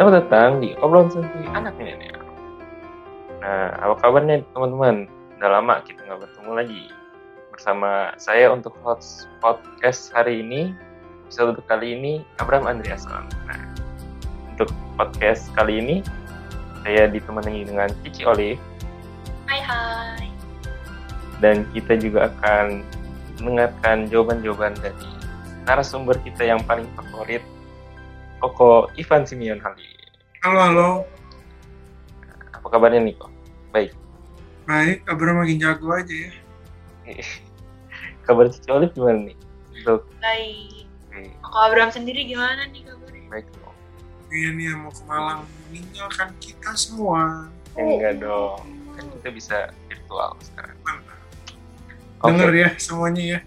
Selamat datang di obrolan santuy anak milenial. Nah, apa kabarnya teman-teman? Udah lama kita nggak bertemu lagi. Bersama saya untuk host podcast hari ini, episode untuk kali ini, Abraham Andreason. Nah, untuk podcast kali ini, saya ditemani dengan Cici Olive, Hai hai. dan kita juga akan mendengarkan jawaban-jawaban dari narasumber kita yang paling favorit, Koko Ivan Simeon Hali. Halo, halo. Apa kabarnya nih kok? Baik. Baik, kabar makin jago aja ya. Kabar Cici Olive gimana nih? Untuk Baik. eh, Koko Abraham sendiri gimana nih kabarnya? baik dong. Iya nih mau ke Malang meninggalkan kita semua. Ya, enggak dong. Kan kita bisa virtual sekarang. Mantap. Oke. Dengar ya semuanya ya.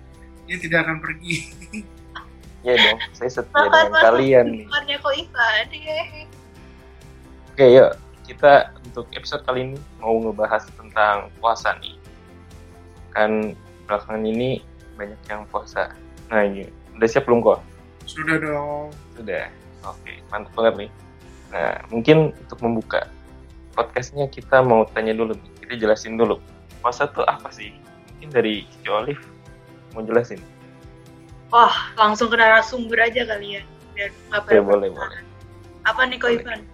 Dia tidak akan pergi. Iya dong. Saya setia Makan dengan kalian nih. Bukannya kok Ivan ya. Oke, yuk. Kita untuk episode kali ini mau ngebahas tentang puasa nih. Kan belakangan ini banyak yang puasa. Nah, ini udah siap belum kok? Sudah dong. Sudah. Oke, mantap banget nih. Nah, mungkin untuk membuka podcastnya kita mau tanya dulu nih. Kita jelasin dulu. Puasa tuh apa sih? Mungkin dari Cici Olive mau jelasin. Wah, langsung ke narasumber aja kali ya. Biar Oke, pada boleh, boleh. Apa nih Ivan?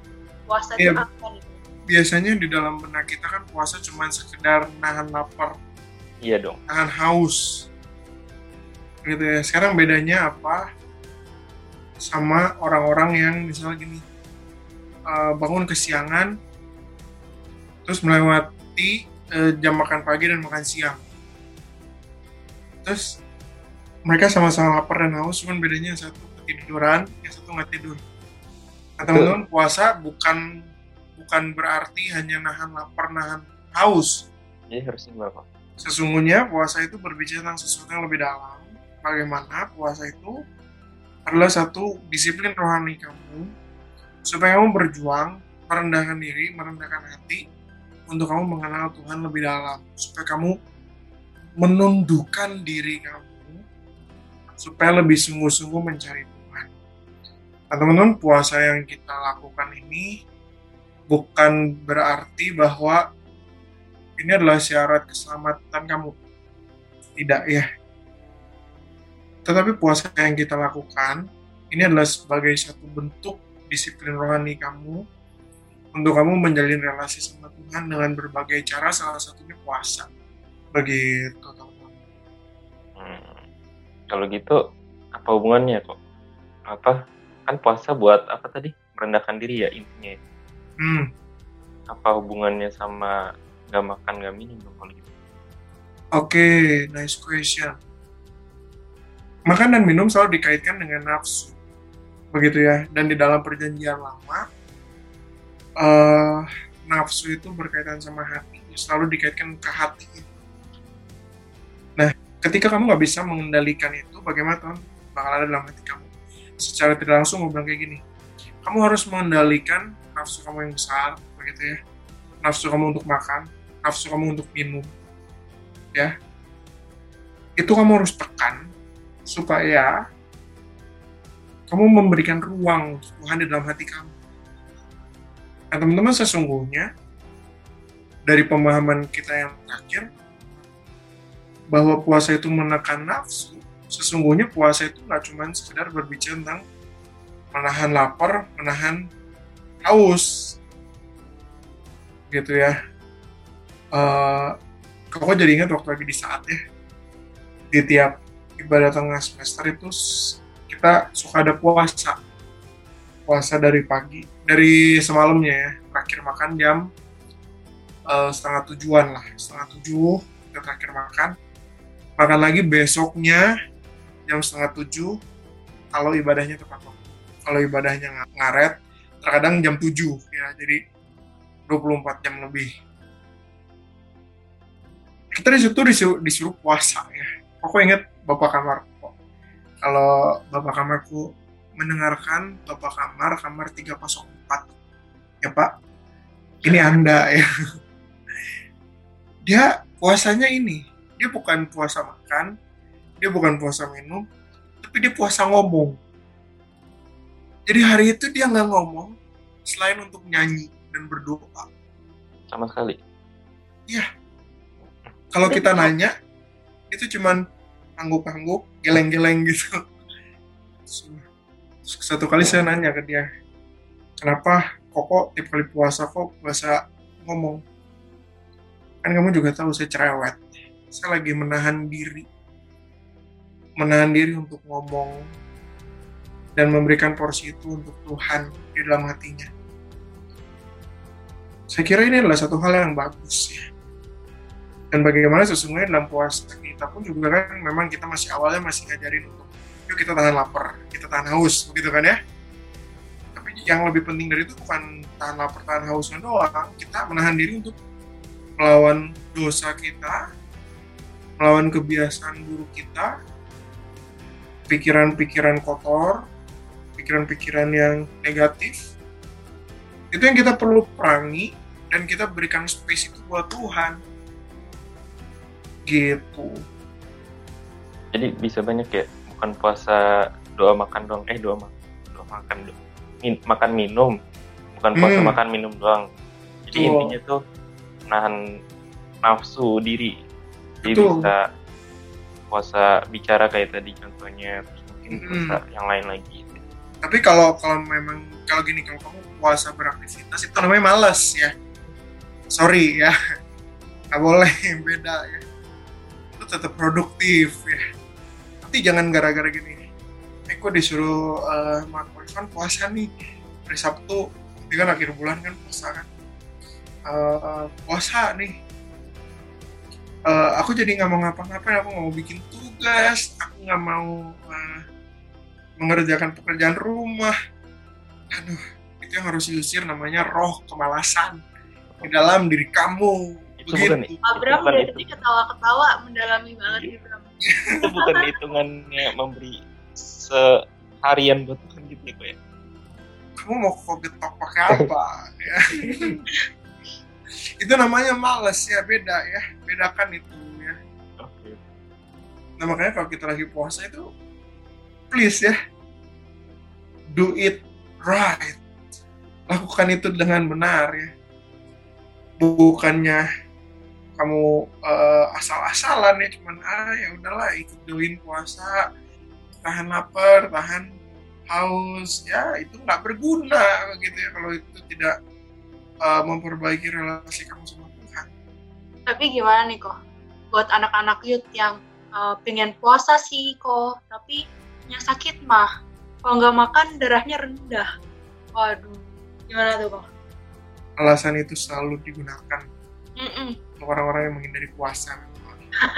Puasa Iya. itu apa nih? Biasanya di dalam benak kita kan puasa cuma sekedar nahan lapar, Iya dong. nahan haus. Gitu ya. Sekarang bedanya apa sama orang-orang yang misalnya gini eh, bangun kesiangan terus melewati eh, jam makan pagi dan makan siang terus mereka sama-sama lapar dan haus cuman bedanya yang satu ketiduran yang satu nggak tidur nah, teman-teman puasa bukan bukan berarti hanya nahan lapar nahan haus Jadi harusnya gimana kok? Sesungguhnya puasa itu berbicara tentang sesuatu yang lebih dalam. Bagaimana puasa itu adalah satu disiplin rohani kamu supaya kamu berjuang, merendahkan diri, merendahkan hati untuk kamu mengenal Tuhan lebih dalam. Supaya kamu menundukkan diri kamu supaya lebih sungguh-sungguh mencari Tuhan. Nah, teman-teman, puasa yang kita lakukan ini bukan berarti bahwa ini adalah syarat keselamatan kamu. Tidak ya. Tetapi puasa yang kita lakukan, ini adalah sebagai satu bentuk disiplin rohani kamu untuk kamu menjalin relasi sama Tuhan dengan berbagai cara, salah satunya puasa. Begitu. Kalau gitu apa hubungannya kok? Apa? Kan puasa buat apa tadi? Merendahkan diri ya intinya. Hmm, Apa hubungannya sama nggak makan nggak minum kalau gitu? Oke, nice question. Makan dan minum selalu dikaitkan dengan nafsu, begitu ya. Dan di dalam perjanjian lama, eh, nafsu itu berkaitan sama hati, selalu dikaitkan ke hati. Ketika kamu nggak bisa mengendalikan itu, bagaimana Tuhan bakal ada dalam hati kamu? Secara tidak langsung, gue bilang kayak gini, kamu harus mengendalikan nafsu kamu yang besar, begitu ya. Nafsu kamu untuk makan, nafsu kamu untuk minum, ya itu kamu harus tekan supaya kamu memberikan ruang Tuhan di dalam hati kamu. Nah teman-teman sesungguhnya dari pemahaman kita yang terakhir bahwa puasa itu menekan nafsu, sesungguhnya puasa itu nggak cuma sekedar berbicara tentang menahan lapar, menahan haus, gitu ya. Eh, kok jadi ingat waktu lagi di saat ya di tiap ibadah tengah semester itu kita suka ada puasa puasa dari pagi dari semalamnya ya terakhir makan jam eh, setengah tujuan lah setengah tujuh kita terakhir makan makan lagi besoknya jam setengah tujuh kalau ibadahnya tepat waktu. Kalau ibadahnya ng- ngaret terkadang jam tujuh ya jadi 24 jam lebih. Kita di situ disuruh, disuruh puasa ya. Aku ingat bapak kamar. Kalau bapak kamarku mendengarkan bapak kamar kamar 304 ya pak. Ini anda ya. Dia puasanya ini dia bukan puasa makan dia bukan puasa minum tapi dia puasa ngomong jadi hari itu dia nggak ngomong selain untuk nyanyi dan berdoa. sama sekali Kalau kita nanya, itu cuman angguk-angguk, geleng-geleng gitu. Terus Satu kali saya nanya ke dia, kenapa kok tiap kali puasa kok puasa ngomong? Kan kamu juga tahu saya cerewet. Saya lagi menahan diri. Menahan diri untuk ngomong dan memberikan porsi itu untuk Tuhan di dalam hatinya. Saya kira ini adalah satu hal yang bagus ya dan bagaimana sesungguhnya dalam puasa kita pun juga kan memang kita masih awalnya masih ngajarin untuk yuk kita tahan lapar, kita tahan haus, begitu kan ya. Tapi yang lebih penting dari itu bukan tahan lapar, tahan hausnya doang, kita menahan diri untuk melawan dosa kita, melawan kebiasaan buruk kita, pikiran-pikiran kotor, pikiran-pikiran yang negatif. Itu yang kita perlu perangi dan kita berikan space itu buat Tuhan gitu jadi bisa banyak ya bukan puasa doa makan doang eh doa makan doa makan do- min- makan minum bukan puasa Hmm. makan minum doang jadi Betul. intinya tuh nahan nafsu diri jadi Betul. bisa puasa bicara kayak tadi contohnya terus mungkin Hmm. puasa yang lain lagi. Tapi kalau kalau memang kalau gini kalau kamu puasa beraktivitas itu namanya malas ya. Sorry ya. Nggak boleh beda ya. Itu tetap produktif ya. Tapi jangan gara-gara gini. Eh kok disuruh uh, Mak Irfan puasa nih. Hari Sabtu nanti kan akhir bulan kan puasa kan. Eh, puasa nih Eh, aku jadi nggak mau ngapa-ngapain aku nggak mau bikin tugas aku nggak mau eh, mengerjakan pekerjaan rumah. Aduh itu yang harus diusir namanya roh kemalasan di dalam diri kamu. Itu bukan begitu. Abram bukan dari itu. tadi ketawa-ketawa mendalami banget gitu. itu bukan hitungannya memberi seharian buat Tuhan gitu ya ya? Kamu mau kok getok pakai apa? Ya itu namanya males ya beda ya. Bedakan itu ya. Oke. Nah makanya kalau kita lagi puasa itu please ya do it right. Lakukan itu dengan benar ya. Bukannya kamu eh, asal-asalan ya cuman ah ya udahlah ikut doin puasa tahan lapar tahan haus. Ya itu nggak berguna begitu ya kalau itu tidak eh, memperbaiki relasi kamu sama Tuhan Tapi gimana nih kok? Buat anak-anak youth yang uh, pengen puasa sih kok, tapi yang sakit mah. Kalau nggak makan darahnya rendah. Waduh, gimana tuh kok? alasan itu selalu digunakan Mm-mm. untuk orang-orang yang menghindari puasa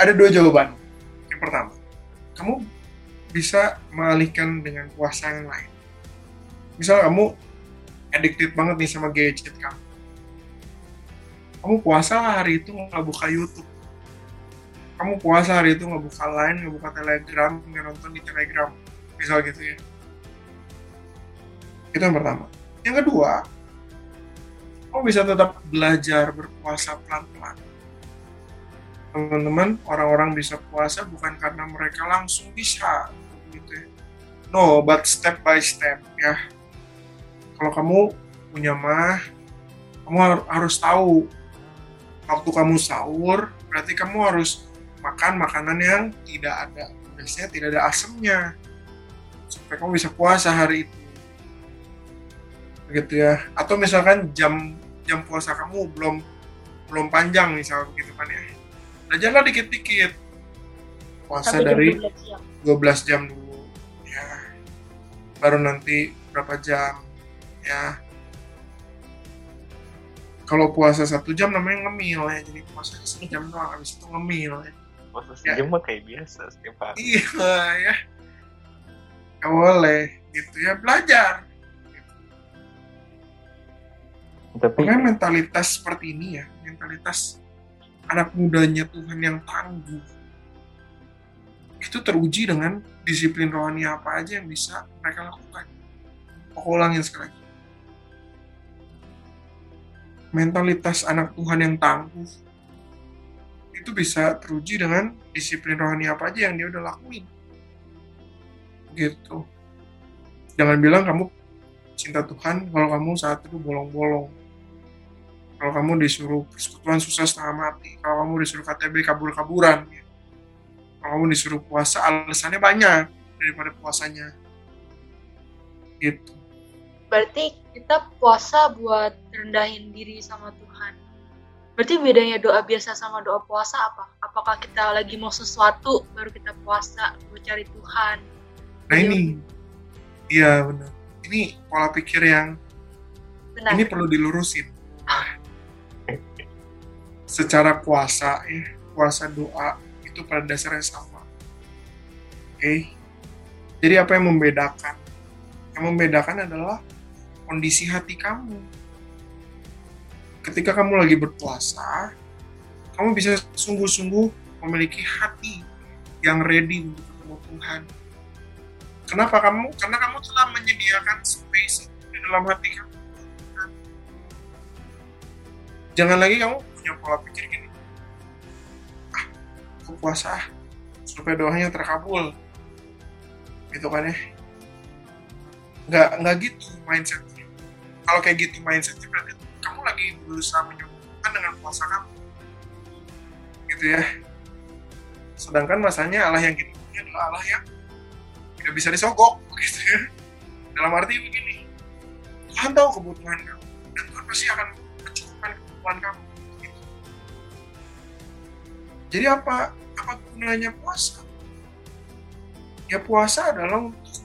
ada dua jawaban yang pertama kamu bisa mengalihkan dengan puasa yang lain misal kamu addicted banget nih sama gadget kamu. Kamu puasa hari itu nggak buka YouTube. Kamu puasa hari itu nggak buka line nggak buka telegram nggak nonton di telegram misal gitu ya. Itu yang pertama. Yang kedua kamu bisa tetap belajar berpuasa pelan-pelan. Teman-teman orang-orang bisa puasa bukan karena mereka langsung bisa gitu ya. no but step by step ya kalau kamu punya mah kamu har- harus tahu. Waktu kamu sahur berarti kamu harus makan makanan yang tidak ada biasanya tidak ada asemnya. Supaya kamu bisa puasa hari itu. Begitu ya. Atau misalkan jam jam puasa kamu belum belum panjang misal begitu kan ya. Belajarlah dikit-dikit. Puasa jam dari 12 siang. 12 jam dulu. Ya. Baru nanti berapa jam ya kalau puasa satu jam namanya ngemil ya jadi puasa sejam doang habis itu ngemil ya puasa Ya. sejam mah kayak biasa setiap hari iya ya Nggak boleh gitu ya belajar tapi Makanya mentalitas seperti ini ya, mentalitas anak mudanya Tuhan yang tangguh. Itu teruji dengan disiplin rohani apa aja yang bisa mereka lakukan. Aku ulangin sekali lagi. Mentalitas anak Tuhan yang tangguh itu bisa teruji dengan disiplin rohani apa aja yang dia udah lakuin. Gitu. jangan bilang kamu cinta Tuhan kalau kamu saat itu bolong-bolong kalau kamu disuruh persekutuan susah setengah mati kalau kamu disuruh KTB kabur-kaburan kalau kamu disuruh puasa alasannya banyak daripada puasanya gitu Berarti kita puasa buat rendahin diri sama Tuhan. Berarti bedanya doa biasa sama doa puasa apa? Apakah kita lagi mau sesuatu baru kita puasa, baru cari Tuhan? nah ini iya benar ini pola pikir yang Benar. ini perlu dilurusin secara puasa ya puasa doa itu pada dasarnya sama oke jadi apa yang membedakan yang membedakan adalah kondisi hati kamu. Ketika kamu lagi berpuasa kamu bisa sungguh-sungguh memiliki hati yang ready untuk ketemu Tuhan. Kenapa kamu? Karena kamu telah menyediakan space di dalam hati kamu. Jangan lagi kamu punya pola pikir gini. Ah aku puasa ah, supaya doanya terkabul. Gitu kan ya? Nggak nggak gitu mindsetnya kalau kayak gitu mindsetnya berarti kamu lagi berusaha menyembuhkan dengan puasa kamu. Gitu ya. Sedangkan masanya Allah yang kita punya adalah Allah yang tidak bisa disogok gitu ya. Dalam arti begini Tuhan tahu kebutuhan kamu dan Tuhan pasti akan mencukupkan kebutuhan kamu. Gitu. jadi apa apa gunanya puasa? Ya puasa adalah untuk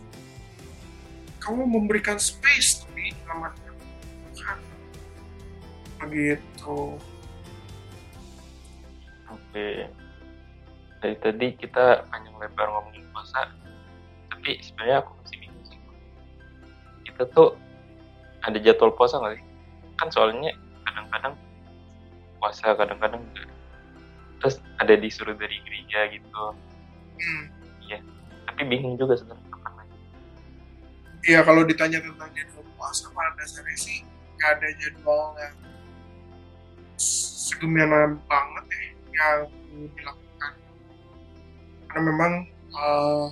kamu memberikan space di dalam begitu Oke. Dari tadi kita panjang lebar ngomongin puasa, tapi sebenarnya aku masih bingung sih. Kita tuh ada jadwal puasa nggak sih? Kan soalnya kadang-kadang puasa, kadang-kadang enggak. Terus ada disuruh dari gereja gitu. hmm. Tapi bingung juga sebenarnya kapan lagi. ya kalau ditanya tentang jadwal puasa pada dasarnya sih nggak ada jadwal segemiana banget ya yang dilakukan. Karena memang eh,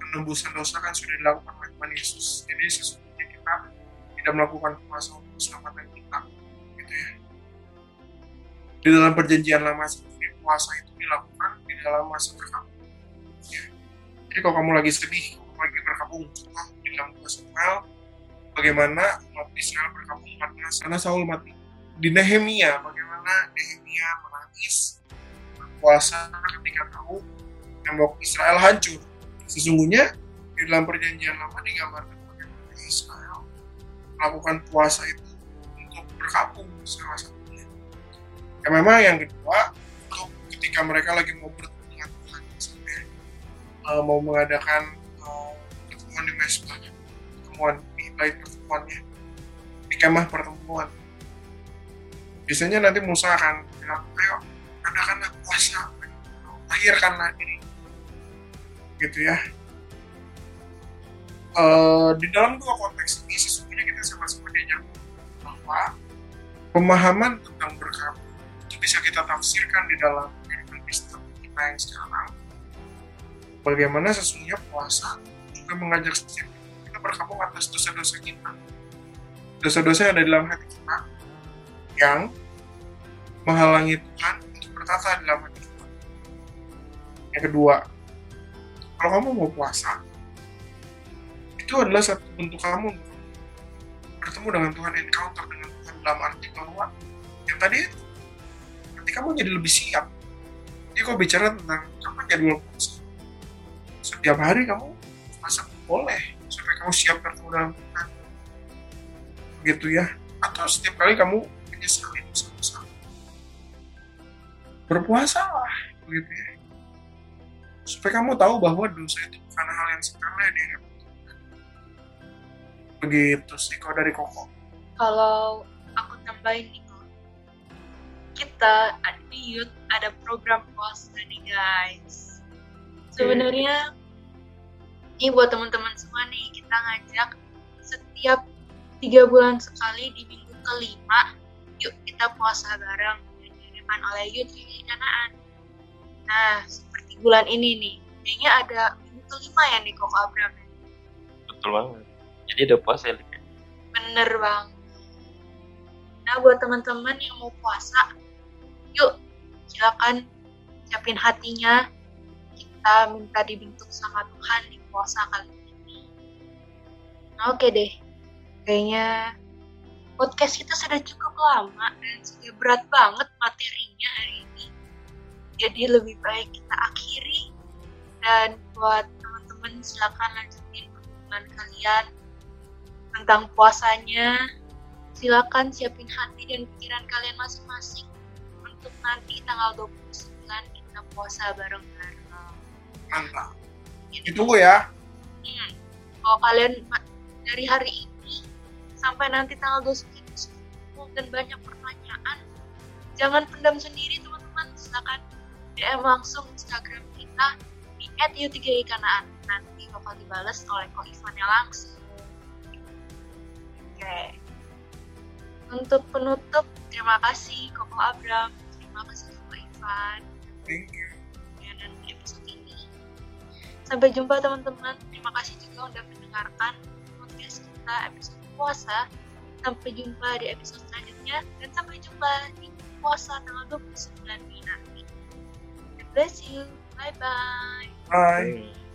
penembusan dosa kan sudah dilakukan oleh Tuhan Yesus. Jadi sesungguhnya kita tidak melakukan puasa untuk keselamatan kita gitu ya. Di dalam perjanjian lama sendiri puasa itu dilakukan di dalam masa berkabung. Ya. jadi kalau kamu lagi sedih kamu lagi berkabung di dalam dua Samuel bagaimana umat Israel berkabung karena Saul mati di Nehemia. Bagaimana Nehemia menangis berpuasa ketika tahu tembok Israel hancur. Sesungguhnya di dalam perjanjian lama digambarkan bagaimana Israel melakukan puasa itu untuk berkabung salah satunya. Ya memang yang kedua untuk ketika mereka lagi mau bertemu dengan Tuhan misalnya eh, mau mengadakan eh, pertemuan di mesbah pertemuan di bait pertemuannya di kemah pertemuan biasanya nanti Musa akan bilang ayo adakanlah puasa. Lahirkanlah diri gitu ya. Eh, di dalam dua konteks ini sesungguhnya kita sama-sama diajak bahwa pemahaman tentang berkabung itu bisa kita tafsirkan di dalam Kristen kita yang sekarang. Bagaimana sesungguhnya puasa juga mengajak setiap kita berkabung atas dosa-dosa kita. Dosa-dosa yang ada di dalam hati kita yang menghalangi Tuhan untuk bertata dalam kita yang kedua kalau kamu mau puasa itu adalah satu bentuk kamu bertemu dengan Tuhan encounter dengan Tuhan dalam arti bahwa yang tadi itu nanti kamu jadi lebih siap. Jadi kalau bicara tentang kapan jadwal puasa setiap hari kamu puasa boleh supaya kamu siap bertemu dengan Tuhan. Gitu ya. Atau setiap kali kamu menyesali dosa-dosa berpuasa lah begitu ya. Supaya kamu tahu bahwa dosa itu bukan hal yang sepele di begitu sih kalau dari koko. Kalau aku tambahin kok, kita di Youth ada program puasa nih guys. Sebenarnya ini buat teman-teman semua nih kita ngajak setiap tiga bulan sekali di minggu kelima yuk kita puasa bareng yang oleh Youth Union Kanaan. Nah seperti bulan ini nih, kayaknya ada minggu kelima ya nih kok Abraham. Betul banget. jadi udah puasa ya? Bener bang. Nah buat teman-teman yang mau puasa, yuk silakan siapin hatinya. Kita minta dibentuk sama Tuhan di puasa kali ini. Nah, Oke deh, kayaknya podcast kita sudah cukup lama dan sudah berat banget materinya hari ini. Jadi lebih baik kita akhiri dan buat teman-teman silakan lanjutin hubungan kalian tentang puasanya silakan siapin hati dan pikiran kalian masing-masing untuk nanti tanggal 29 kita puasa bareng-bareng. Mantap. Ditunggu ya. Hmm. Kalau kalian dari hari ini sampai nanti tanggal 29 dan banyak pertanyaan, jangan pendam sendiri teman-teman. Silakan DM langsung Instagram kita di @u3ikanaan. Nanti bakal dibales oleh Ko Ivannya langsung. Oke. Untuk penutup, terima kasih Koko Abram, terima kasih Koko Ivan Thank you. dan episode ini. Sampai jumpa teman-teman. Terima kasih juga udah mendengarkan podcast kita episode puasa. Sampai jumpa di episode selanjutnya dan sampai jumpa di puasa tanggal 29 Mei nanti. God bless you. Bye bye. Bye. Hmm.